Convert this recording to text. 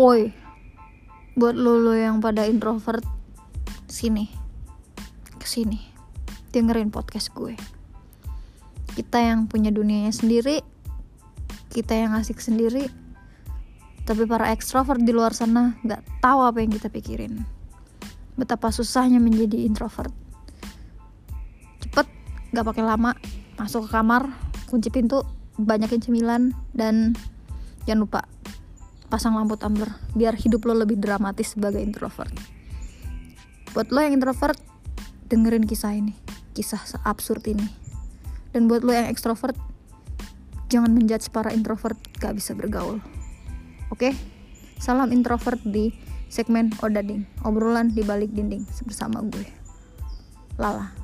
woi buat lo lo yang pada introvert sini. Ke sini. Dengerin podcast gue. Kita yang punya dunianya sendiri kita yang asik sendiri tapi para ekstrovert di luar sana nggak tahu apa yang kita pikirin. Betapa susahnya menjadi introvert. Cepet nggak pakai lama masuk ke kamar kunci pintu banyakin cemilan dan jangan lupa pasang lampu tumbler biar hidup lo lebih dramatis sebagai introvert. Buat lo yang introvert dengerin kisah ini kisah absurd ini. Dan buat lo yang ekstrovert jangan menjudge para introvert gak bisa bergaul. Oke? Salam introvert di segmen odading obrolan di balik dinding bersama gue Lala